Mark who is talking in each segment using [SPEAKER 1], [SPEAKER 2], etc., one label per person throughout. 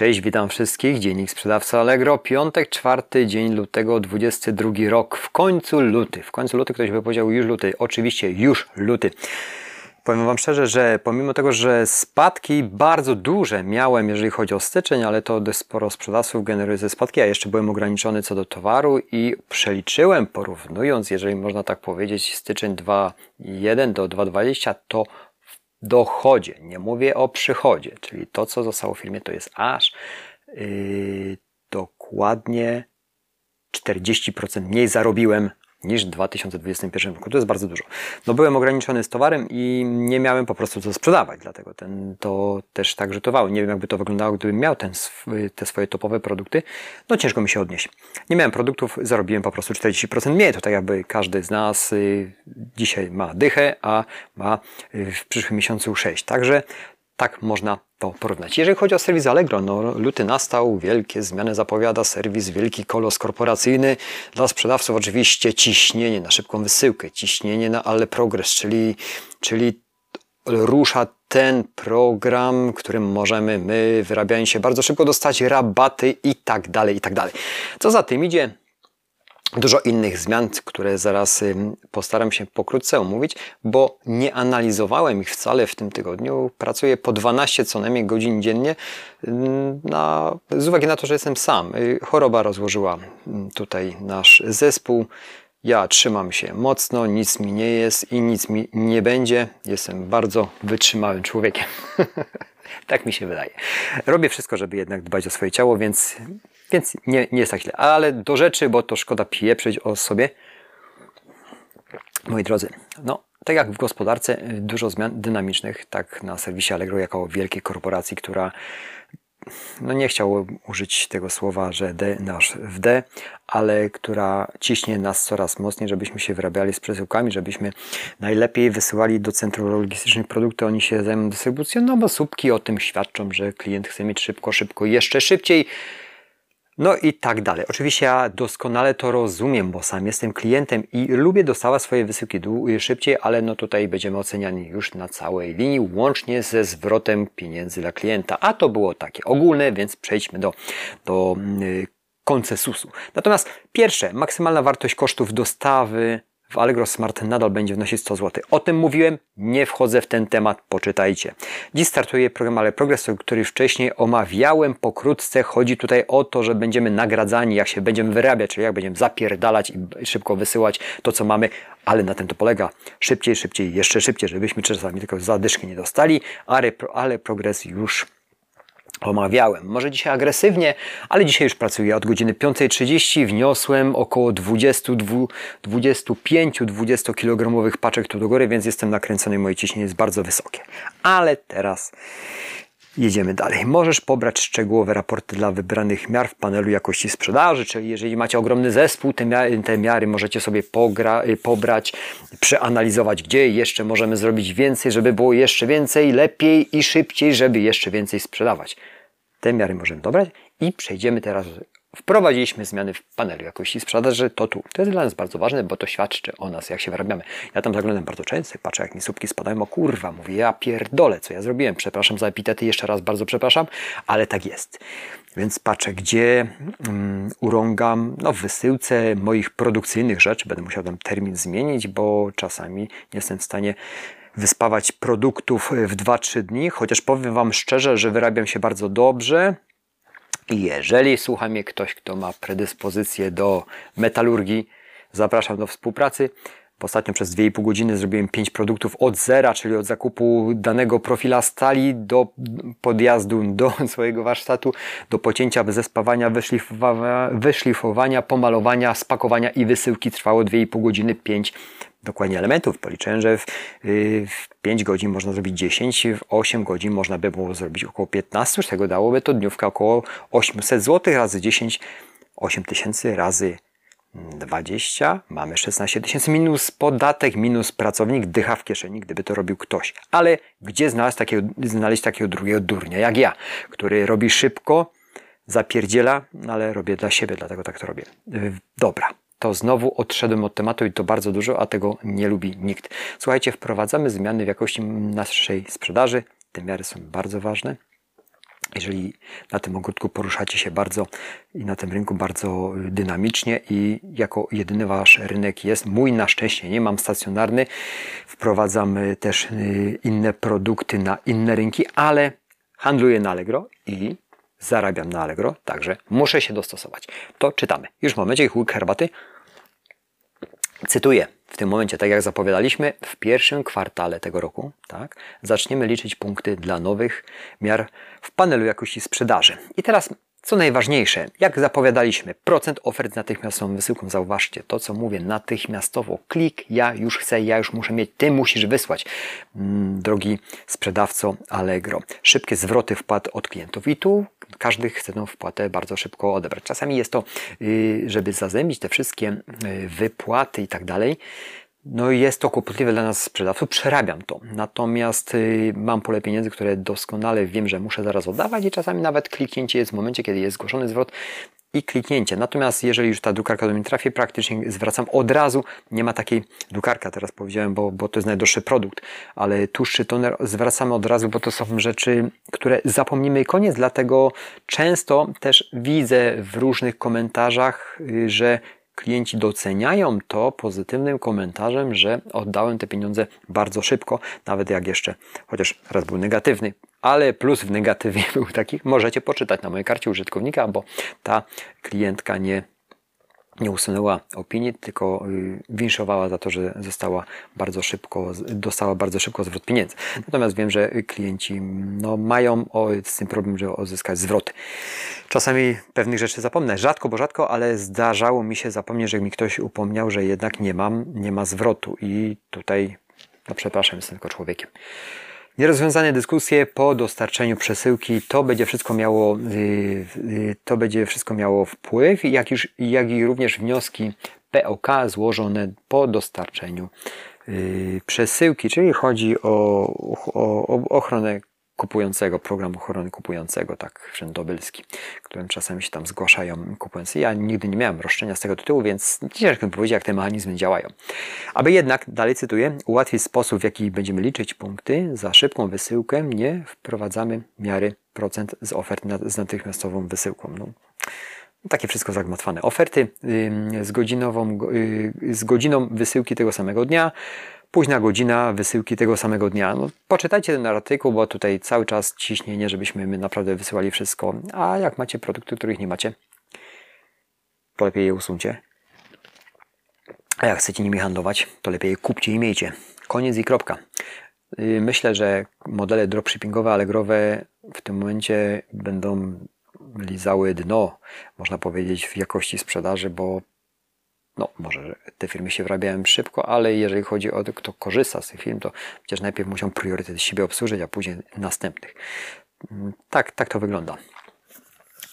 [SPEAKER 1] Cześć, witam wszystkich. Dziennik sprzedawca Allegro. Piątek, czwarty dzień lutego, 22 rok. W końcu luty. W końcu luty ktoś by powiedział już luty. Oczywiście już luty. Powiem Wam szczerze, że pomimo tego, że spadki bardzo duże miałem, jeżeli chodzi o styczeń, ale to sporo sprzedawców generuje ze spadki, a jeszcze byłem ograniczony co do towaru i przeliczyłem, porównując, jeżeli można tak powiedzieć, styczeń 2.1 do 2.20, to dochodzie, nie mówię o przychodzie, czyli to, co zostało w firmie, to jest aż yy, dokładnie 40% mniej zarobiłem niż w 2021 roku. To jest bardzo dużo. No byłem ograniczony z towarem i nie miałem po prostu co sprzedawać, dlatego ten, to też tak rzutowało. Nie wiem, jakby to wyglądało, gdybym miał ten, te swoje topowe produkty. No ciężko mi się odnieść. Nie miałem produktów, zarobiłem po prostu 40% mniej. To tak jakby każdy z nas y, dzisiaj ma dychę, a ma y, w przyszłym miesiącu 6. Także tak można to porównać. Jeżeli chodzi o serwis Allegro, no luty nastał, wielkie zmiany zapowiada serwis, wielki kolos korporacyjny. Dla sprzedawców oczywiście ciśnienie na szybką wysyłkę, ciśnienie na Ale Progress, czyli, czyli rusza ten program, którym możemy my, wyrabiając się bardzo szybko, dostać rabaty i tak dalej, i tak dalej. Co za tym idzie? Dużo innych zmian, które zaraz postaram się pokrótce omówić, bo nie analizowałem ich wcale w tym tygodniu. Pracuję po 12 co najmniej godzin dziennie na, z uwagi na to, że jestem sam. Y, choroba rozłożyła tutaj nasz zespół. Ja trzymam się mocno, nic mi nie jest i nic mi nie będzie. Jestem bardzo wytrzymałym człowiekiem. tak mi się wydaje. Robię wszystko, żeby jednak dbać o swoje ciało, więc więc nie, nie jest tak źle. Ale do rzeczy, bo to szkoda pieprzyć o sobie. Moi drodzy, no tak jak w gospodarce dużo zmian dynamicznych, tak na serwisie Allegro jako wielkiej korporacji, która no nie chciał użyć tego słowa, że D nasz w D, ale która ciśnie nas coraz mocniej, żebyśmy się wyrabiali z przesyłkami, żebyśmy najlepiej wysyłali do centrum logistycznych produkty, oni się zajmują dystrybucją, no bo słupki o tym świadczą, że klient chce mieć szybko, szybko, jeszcze szybciej. No i tak dalej. Oczywiście ja doskonale to rozumiem, bo sam jestem klientem i lubię dostawać swoje wysyłki szybciej, ale no tutaj będziemy oceniani już na całej linii, łącznie ze zwrotem pieniędzy dla klienta. A to było takie ogólne, więc przejdźmy do, do yy, koncesusu. Natomiast pierwsze, maksymalna wartość kosztów dostawy w Allegro Smart nadal będzie wnosić 100 zł. O tym mówiłem, nie wchodzę w ten temat, poczytajcie. Dziś startuje program Ale Progress, który wcześniej omawiałem pokrótce. Chodzi tutaj o to, że będziemy nagradzani, jak się będziemy wyrabiać, czyli jak będziemy zapierdalać i szybko wysyłać to, co mamy, ale na tym to polega. Szybciej, szybciej, jeszcze szybciej, żebyśmy czasami tylko zadyszki nie dostali, ale, ale progres już omawiałem. Może dzisiaj agresywnie, ale dzisiaj już pracuję od godziny 5.30. Wniosłem około 25-20 kg paczek tu do góry, więc jestem nakręcony, moje ciśnienie jest bardzo wysokie. Ale teraz Jedziemy dalej. Możesz pobrać szczegółowe raporty dla wybranych miar w panelu jakości sprzedaży, czyli jeżeli macie ogromny zespół, te miary, te miary możecie sobie pogra, pobrać, przeanalizować, gdzie jeszcze możemy zrobić więcej, żeby było jeszcze więcej, lepiej i szybciej, żeby jeszcze więcej sprzedawać. Te miary możemy dobrać i przejdziemy teraz Wprowadziliśmy zmiany w panelu jakości sprzedaży, to tu. To jest dla nas bardzo ważne, bo to świadczy o nas, jak się wyrabiamy. Ja tam zaglądam bardzo często patrzę, jak mi słupki spadają, o kurwa, mówię, ja pierdolę, co ja zrobiłem. Przepraszam za epitety, jeszcze raz bardzo przepraszam, ale tak jest. Więc patrzę, gdzie um, urągam, no w wysyłce moich produkcyjnych rzeczy, będę musiał ten termin zmienić, bo czasami nie jestem w stanie wyspawać produktów w 2-3 dni, chociaż powiem Wam szczerze, że wyrabiam się bardzo dobrze, jeżeli słucha mnie ktoś, kto ma predyspozycję do metalurgii, zapraszam do współpracy. Ostatnio przez 2,5 godziny zrobiłem 5 produktów od zera, czyli od zakupu danego profila stali do podjazdu do swojego warsztatu, do pocięcia, zespawania, wyszlifowania, wyszlifowania, pomalowania, spakowania i wysyłki trwało 2,5 godziny, 5 dokładnie elementów. Policzyłem, że w, y, w 5 godzin można zrobić 10, w 8 godzin można by było zrobić około 15, z tego dałoby to dniówka około 800 zł razy 10, 8 tysięcy razy 20, mamy 16 tysięcy minus podatek, minus pracownik, dycha w kieszeni, gdyby to robił ktoś. Ale gdzie znaleźć takiego, znaleźć takiego drugiego durnia jak ja, który robi szybko, zapierdziela, no ale robię dla siebie, dlatego tak to robię. Y, dobra, to znowu odszedłem od tematu i to bardzo dużo, a tego nie lubi nikt. Słuchajcie, wprowadzamy zmiany w jakości naszej sprzedaży. Te miary są bardzo ważne. jeżeli na tym ogródku poruszacie się bardzo i na tym rynku bardzo dynamicznie i jako jedyny wasz rynek jest mój na szczęście nie mam stacjonarny wprowadzam też y, inne produkty na inne rynki ale handluję na Allegro i zarabiam na Allegro także muszę się dostosować. To czytamy. Już w momencie łyk herbaty cytuję. W tym momencie, tak jak zapowiadaliśmy, w pierwszym kwartale tego roku, tak, zaczniemy liczyć punkty dla nowych miar w panelu jakości sprzedaży. I teraz co najważniejsze, jak zapowiadaliśmy, procent ofert z natychmiastową wysyłką. Zauważcie to, co mówię, natychmiastowo. Klik, ja już chcę, ja już muszę mieć, ty musisz wysłać. Mm, drogi sprzedawco Allegro. Szybkie zwroty wpłat od klientów. I tu każdy chce tą wpłatę bardzo szybko odebrać. Czasami jest to, y, żeby zazębić te wszystkie y, wypłaty i tak dalej, no jest to kłopotliwe dla nas sprzedawców, przerabiam to. Natomiast y, mam pole pieniędzy, które doskonale wiem, że muszę zaraz oddawać i czasami nawet kliknięcie jest w momencie, kiedy jest zgłoszony zwrot i kliknięcie. Natomiast jeżeli już ta drukarka do mnie trafi, praktycznie zwracam od razu. Nie ma takiej drukarka, teraz powiedziałem, bo, bo to jest najdroższy produkt, ale tłuszczy toner zwracamy od razu, bo to są rzeczy, które zapomnimy i koniec. Dlatego często też widzę w różnych komentarzach, y, że klienci doceniają to pozytywnym komentarzem, że oddałem te pieniądze bardzo szybko, nawet jak jeszcze, chociaż raz był negatywny, ale plus w negatywie był taki, możecie poczytać na mojej karcie użytkownika, bo ta klientka nie nie usunęła opinii, tylko y, winszowała za to, że została bardzo szybko, dostała bardzo szybko zwrot pieniędzy. Natomiast wiem, że klienci no, mają z tym problem, żeby uzyskać zwroty. Czasami pewnych rzeczy zapomnę, rzadko, bo rzadko, ale zdarzało mi się zapomnieć, że mi ktoś upomniał, że jednak nie mam, nie ma zwrotu i tutaj, no przepraszam, jestem tylko człowiekiem. Nierozwiązane dyskusje po dostarczeniu przesyłki, to będzie wszystko miało, y, y, to będzie wszystko miało wpływ, jak, już, jak i również wnioski POK złożone po dostarczeniu y, przesyłki, czyli chodzi o, o, o ochronę kupującego, program ochrony kupującego, tak wszędobylski, którym czasami się tam zgłaszają kupujący. Ja nigdy nie miałem roszczenia z tego tytułu, więc ciężko mi powiedzieć, jak te mechanizmy działają. Aby jednak, dalej cytuję, ułatwić sposób, w jaki będziemy liczyć punkty za szybką wysyłkę, nie wprowadzamy miary procent z ofert z natychmiastową wysyłką. No, takie wszystko zagmatwane. Oferty z, godzinową, y, z godziną wysyłki tego samego dnia, późna godzina wysyłki tego samego dnia. No, poczytajcie ten artykuł, bo tutaj cały czas ciśnienie, żebyśmy my naprawdę wysyłali wszystko. A jak macie produkty, których nie macie, to lepiej je usuńcie. A jak chcecie nimi handlować, to lepiej je kupcie i miejcie. Koniec i kropka. Y, myślę, że modele dropshippingowe, allegrowe w tym momencie będą lizały dno, można powiedzieć, w jakości sprzedaży, bo no, może te firmy się wyrabiają szybko, ale jeżeli chodzi o to, kto korzysta z tych firm, to przecież najpierw muszą priorytet siebie obsłużyć, a później następnych. Mm, tak, tak to wygląda.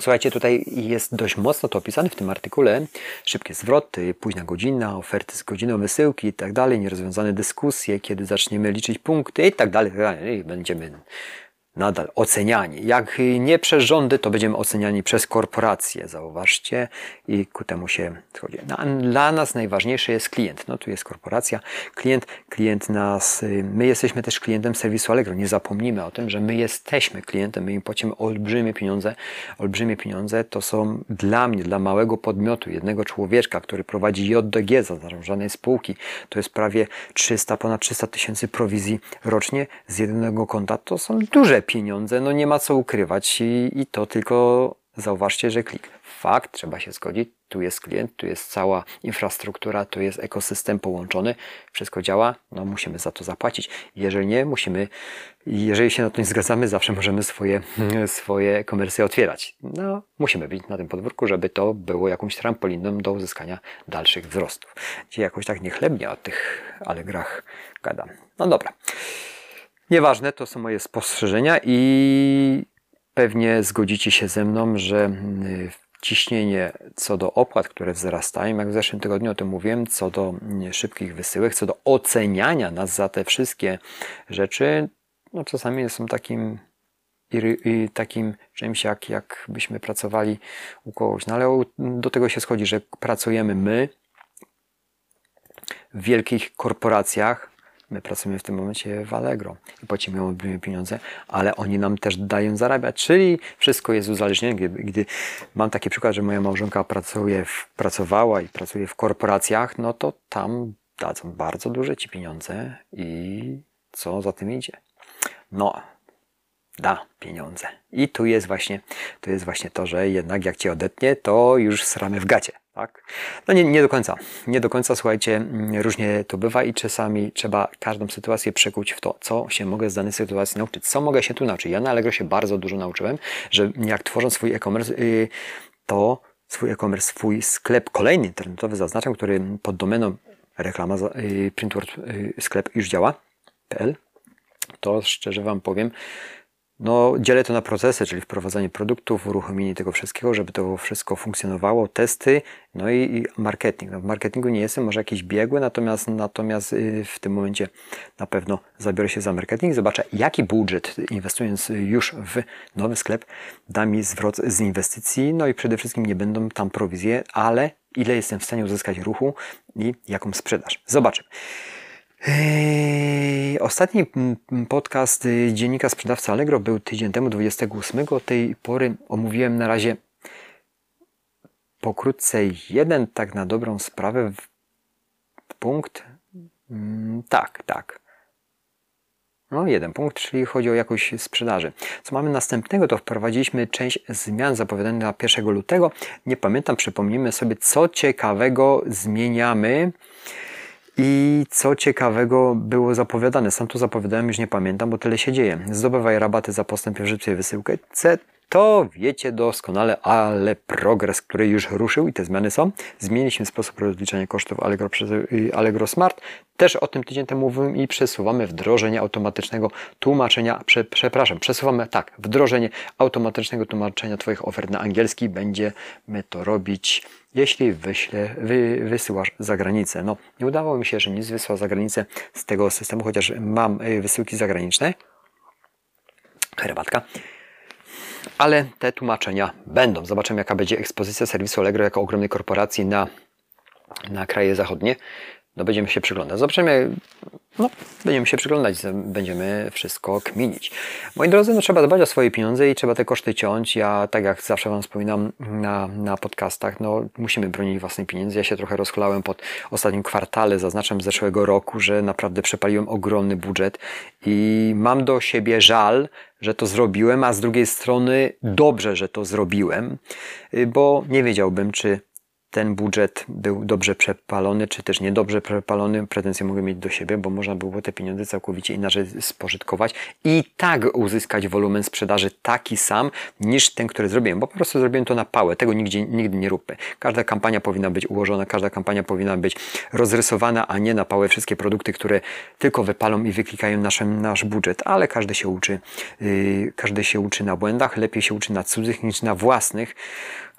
[SPEAKER 1] Słuchajcie, tutaj jest dość mocno to opisane w tym artykule. Szybkie zwroty, późna godzina, oferty z godziną wysyłki i tak dalej, nierozwiązane dyskusje, kiedy zaczniemy liczyć punkty i tak dalej. Tak będziemy nadal oceniani. Jak nie przez rządy, to będziemy oceniani przez korporacje, zauważcie, i ku temu się schodzi. No, dla nas najważniejszy jest klient. No tu jest korporacja, klient, klient nas, y, my jesteśmy też klientem serwisu Allegro. Nie zapomnijmy o tym, że my jesteśmy klientem, my im płacimy olbrzymie pieniądze. Olbrzymie pieniądze to są dla mnie, dla małego podmiotu, jednego człowieka, który prowadzi JDG za zarządzanej spółki, to jest prawie 300, ponad 300 tysięcy prowizji rocznie z jednego konta. To są duże pieniądze, no nie ma co ukrywać i, i to tylko zauważcie, że klik. Fakt, trzeba się zgodzić, tu jest klient, tu jest cała infrastruktura, tu jest ekosystem połączony, wszystko działa, no musimy za to zapłacić. Jeżeli nie, musimy, jeżeli się na to nie zgadzamy, zawsze możemy swoje, swoje komercje otwierać. No, musimy być na tym podwórku, żeby to było jakąś trampoliną do uzyskania dalszych wzrostów. Dzisiaj jakoś tak niechlebnie o tych alegrach gadam. No dobra. Nieważne, to są moje spostrzeżenia i pewnie zgodzicie się ze mną, że mm, ciśnienie co do opłat, które wzrastają, jak w zeszłym tygodniu o tym mówiłem, co do mm, szybkich wysyłek, co do oceniania nas za te wszystkie rzeczy, no czasami są takim i, takim czymś, jak jakbyśmy pracowali u kogoś. No ale do tego się schodzi, że pracujemy my w wielkich korporacjach, My pracujemy w tym momencie w Allegro i płacimy olbrzymie pieniądze, ale oni nam też dają zarabiać, czyli wszystko jest uzależnione. Gdy, gdy mam taki przykład, że moja małżonka pracuje w, pracowała i pracuje w korporacjach, no to tam dadzą bardzo duże ci pieniądze i co za tym idzie? No, da pieniądze. I tu jest właśnie, tu jest właśnie to, że jednak jak cię odetnie, to już sramy w gacie. Tak? No nie, nie do końca. Nie do końca, słuchajcie, mm, różnie to bywa i czasami trzeba każdą sytuację przekuć w to, co się mogę z danej sytuacji nauczyć. Co mogę się tu nauczyć? Ja na Allegro się bardzo dużo nauczyłem, że jak tworząc swój e-commerce, yy, to swój e-commerce, swój sklep kolejny internetowy zaznaczam, który pod domeną reklama yy, printword yy, sklep już działa.pl to szczerze Wam powiem, no, dzielę to na procesy, czyli wprowadzanie produktów, uruchomienie tego wszystkiego, żeby to wszystko funkcjonowało, testy, no i, i marketing. No, w marketingu nie jestem może jakiś biegły, natomiast, natomiast y, w tym momencie na pewno zabiorę się za marketing, zobaczę jaki budżet inwestując już w nowy sklep da mi zwrot z inwestycji, no i przede wszystkim nie będą tam prowizje, ale ile jestem w stanie uzyskać ruchu i jaką sprzedaż. Zobaczymy. Ostatni podcast y, dziennika sprzedawca Allegro był tydzień temu, 28. Od tej pory omówiłem na razie pokrótce jeden, tak na dobrą sprawę, punkt. Mm, tak, tak. No, jeden punkt, czyli chodzi o jakość sprzedaży. Co mamy następnego, to wprowadziliśmy część zmian zapowiadanych na 1 lutego. Nie pamiętam, przypomnijmy sobie, co ciekawego zmieniamy. I co ciekawego było zapowiadane, sam to zapowiadałem, już nie pamiętam, bo tyle się dzieje. Zdobywaj rabaty za postęp w szybciej wysyłkę. To wiecie doskonale, ale progres, który już ruszył i te zmiany są. Zmieniliśmy sposób rozliczania kosztów Allegro przez y, Allegro Smart. Też o tym tydzień temu mówiłem i przesuwamy wdrożenie automatycznego tłumaczenia, prze, przepraszam, przesuwamy, tak, wdrożenie automatycznego tłumaczenia Twoich ofert na angielski. Będziemy to robić jeśli wyślę, wy, wysyłasz za granicę. No, nie udało mi się, że nic wysłał za granicę z tego systemu, chociaż mam y, wysyłki zagraniczne. Herbatka. Ale te tłumaczenia będą. Zobaczymy, jaka będzie ekspozycja serwisu Allegro jako ogromnej korporacji na, na kraje zachodnie no będziemy się przyglądać. Zobaczymy, no, będziemy się przyglądać, będziemy wszystko kminić. Moi drodzy, no trzeba dbać o swoje pieniądze i trzeba te koszty ciąć. Ja, tak jak zawsze Wam wspominam na, na podcastach, no musimy bronić własnych pieniędzy. Ja się trochę rozchlałem pod ostatnim kwartale, zaznaczam z zeszłego roku, że naprawdę przepaliłem ogromny budżet i mam do siebie żal, że to zrobiłem, a z drugiej strony dobrze, że to zrobiłem, bo nie wiedziałbym, czy ten budżet był dobrze przepalony, czy też niedobrze przepalony, pretensje mogę mieć do siebie, bo można było te pieniądze całkowicie inaczej spożytkować i tak uzyskać wolumen sprzedaży taki sam niż ten, który zrobiłem, bo po prostu zrobiłem to na pałę, tego nigdzie, nigdy nie róbmy. Każda kampania powinna być ułożona, każda kampania powinna być rozrysowana, a nie na pałę. Wszystkie produkty, które tylko wypalą i wyklikają naszym, nasz budżet, ale każdy się uczy, yy, każdy się uczy na błędach, lepiej się uczy na cudzych niż na własnych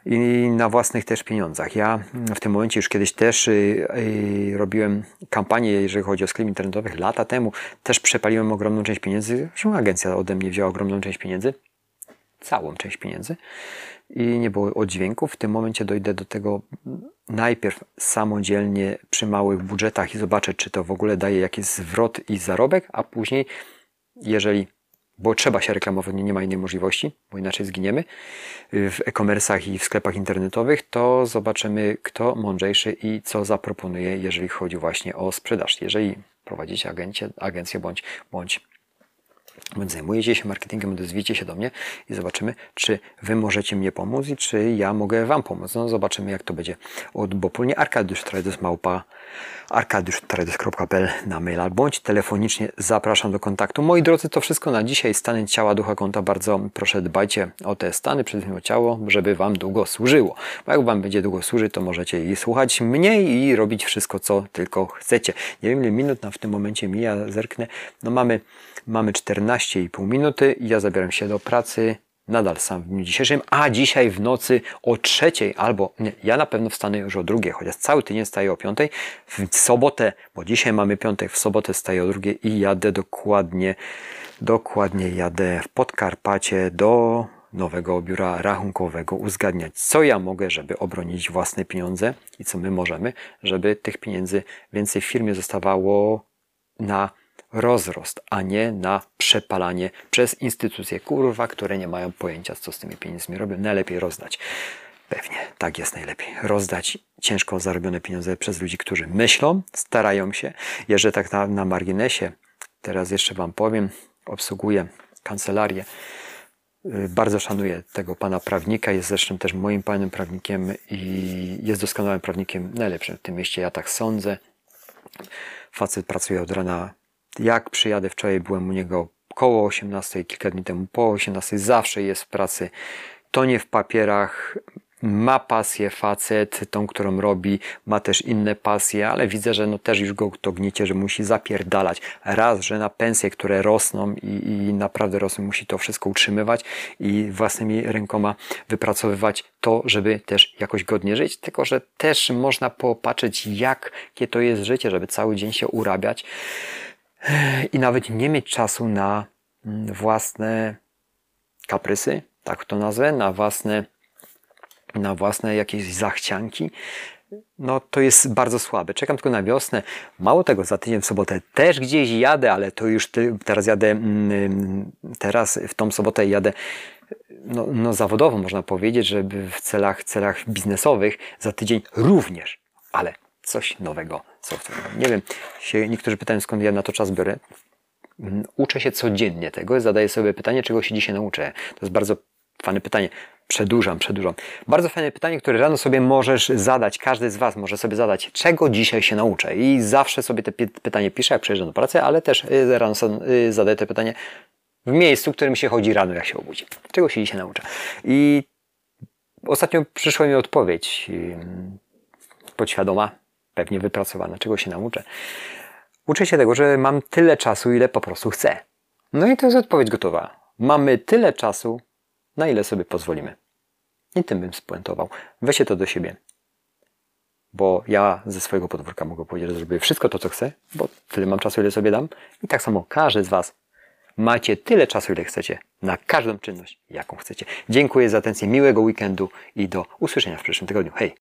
[SPEAKER 1] i na własnych też pieniądzach. Ja w tym momencie już kiedyś też yy, robiłem kampanię, jeżeli chodzi o sklep internetowy, lata temu też przepaliłem ogromną część pieniędzy, zresztą agencja ode mnie wzięła ogromną część pieniędzy, całą część pieniędzy i nie było oddźwięków. W tym momencie dojdę do tego najpierw samodzielnie przy małych budżetach i zobaczę, czy to w ogóle daje jakiś zwrot i zarobek, a później, jeżeli bo trzeba się reklamować, nie, ma innej możliwości, bo inaczej zginiemy w e-commerce'ach i w sklepach internetowych, to zobaczymy, kto mądrzejszy i co zaproponuje, jeżeli chodzi właśnie o sprzedaż. Jeżeli prowadzicie agencję, agencję bądź, bądź bądź zajmujecie się marketingiem, odezwijcie się do mnie i zobaczymy, czy Wy możecie mnie pomóc i czy ja mogę Wam pomóc. No zobaczymy, jak to będzie od Bopólnie. Arkadiusz Trades małpa arkadiusztrades.pl na maila bądź telefonicznie zapraszam do kontaktu. Moi drodzy, to wszystko na dzisiaj. Stany ciała, ducha, konta. Bardzo proszę dbajcie o te stany, przede wszystkim o ciało, żeby Wam długo służyło. Bo jak Wam będzie długo służyć, to możecie i słuchać mniej i robić wszystko, co tylko chcecie. Nie wiem, ile minut nam w tym momencie mija, zerknę. No mamy, mamy 14,5 minuty. Ja zabieram się do pracy nadal sam w dniu dzisiejszym, a dzisiaj w nocy o trzeciej albo nie, ja na pewno wstanę już o drugiej, chociaż cały tydzień staję o piątej. W sobotę, bo dzisiaj mamy piątek, w sobotę staję o drugiej i jadę dokładnie, dokładnie jadę w Podkarpacie do nowego biura rachunkowego uzgadniać, co ja mogę, żeby obronić własne pieniądze i co my możemy, żeby tych pieniędzy więcej w firmie zostawało na rozrost, a nie na przepalanie przez instytucje, kurwa, które nie mają pojęcia, co z tymi pieniędzmi robią. Najlepiej rozdać. Pewnie, tak jest najlepiej. Rozdać ciężko zarobione pieniądze przez ludzi, którzy myślą, starają się. Jeżeli tak na, na marginesie, teraz jeszcze Wam powiem, obsługuję kancelarię. Y, Bardzo szanuję tego pana prawnika, jest zresztą też moim panem prawnikiem i jest doskonałym prawnikiem, najlepszym w tym mieście, ja tak sądzę. Facet pracuje od rana. Jak przyjadę wczoraj, byłem u niego koło 18, kilka dni temu po 18, zawsze jest w pracy. To nie w papierach, ma pasję facet, tą, którą robi, ma też inne pasje, ale widzę, że no też już go to gniecie, że musi zapierdalać. Raz, że na pensje, które rosną i, i naprawdę rosną, musi to wszystko utrzymywać i własnymi rękoma wypracowywać to, żeby też jakoś godnie żyć, tylko że też można popatrzeć, jakie to jest życie, żeby cały dzień się urabiać i nawet nie mieć czasu na mm, własne kaprysy, tak to nazwę, na własne na własne jakieś zachcianki, no to jest bardzo słabe. Czekam tylko na wiosnę. Mało tego, za tydzień w sobotę też gdzieś jadę, ale to już ty, teraz jadę, mm, teraz w tą sobotę jadę no, no zawodowo można powiedzieć, żeby w celach, celach biznesowych za tydzień również, ale coś nowego, co w tym, nie wiem, się, niektórzy pytają skąd ja na to czas biorę. Mm, Uczę się codziennie tego, zadaję sobie pytanie, czego się dzisiaj nauczę. To jest bardzo fajne pytanie. Przedłużam, przedłużam. Bardzo fajne pytanie, które rano sobie możesz zadać. Każdy z Was może sobie zadać, czego dzisiaj się nauczę. I zawsze sobie py- pytanie piszę, jak przyjeżdżam do pracy, ale też y, rano y, zadaję te pytanie w miejscu, w którym się chodzi rano, jak się obudzi. Czego się dzisiaj nauczę? I ostatnio przyszła mi odpowiedź podświadoma, pewnie wypracowana, czego się nauczę. Uczę się tego, że mam tyle czasu, ile po prostu chcę. No i to jest odpowiedź gotowa. Mamy tyle czasu, na ile sobie pozwolimy. I tym bym spuentował. Weźcie to do siebie. Bo ja ze swojego podwórka mogę powiedzieć, że zrobię wszystko to, co chcę, bo tyle mam czasu, ile sobie dam. I tak samo każdy z Was macie tyle czasu, ile chcecie na każdą czynność, jaką chcecie. Dziękuję za atencję, miłego weekendu i do usłyszenia w przyszłym tygodniu. Hej!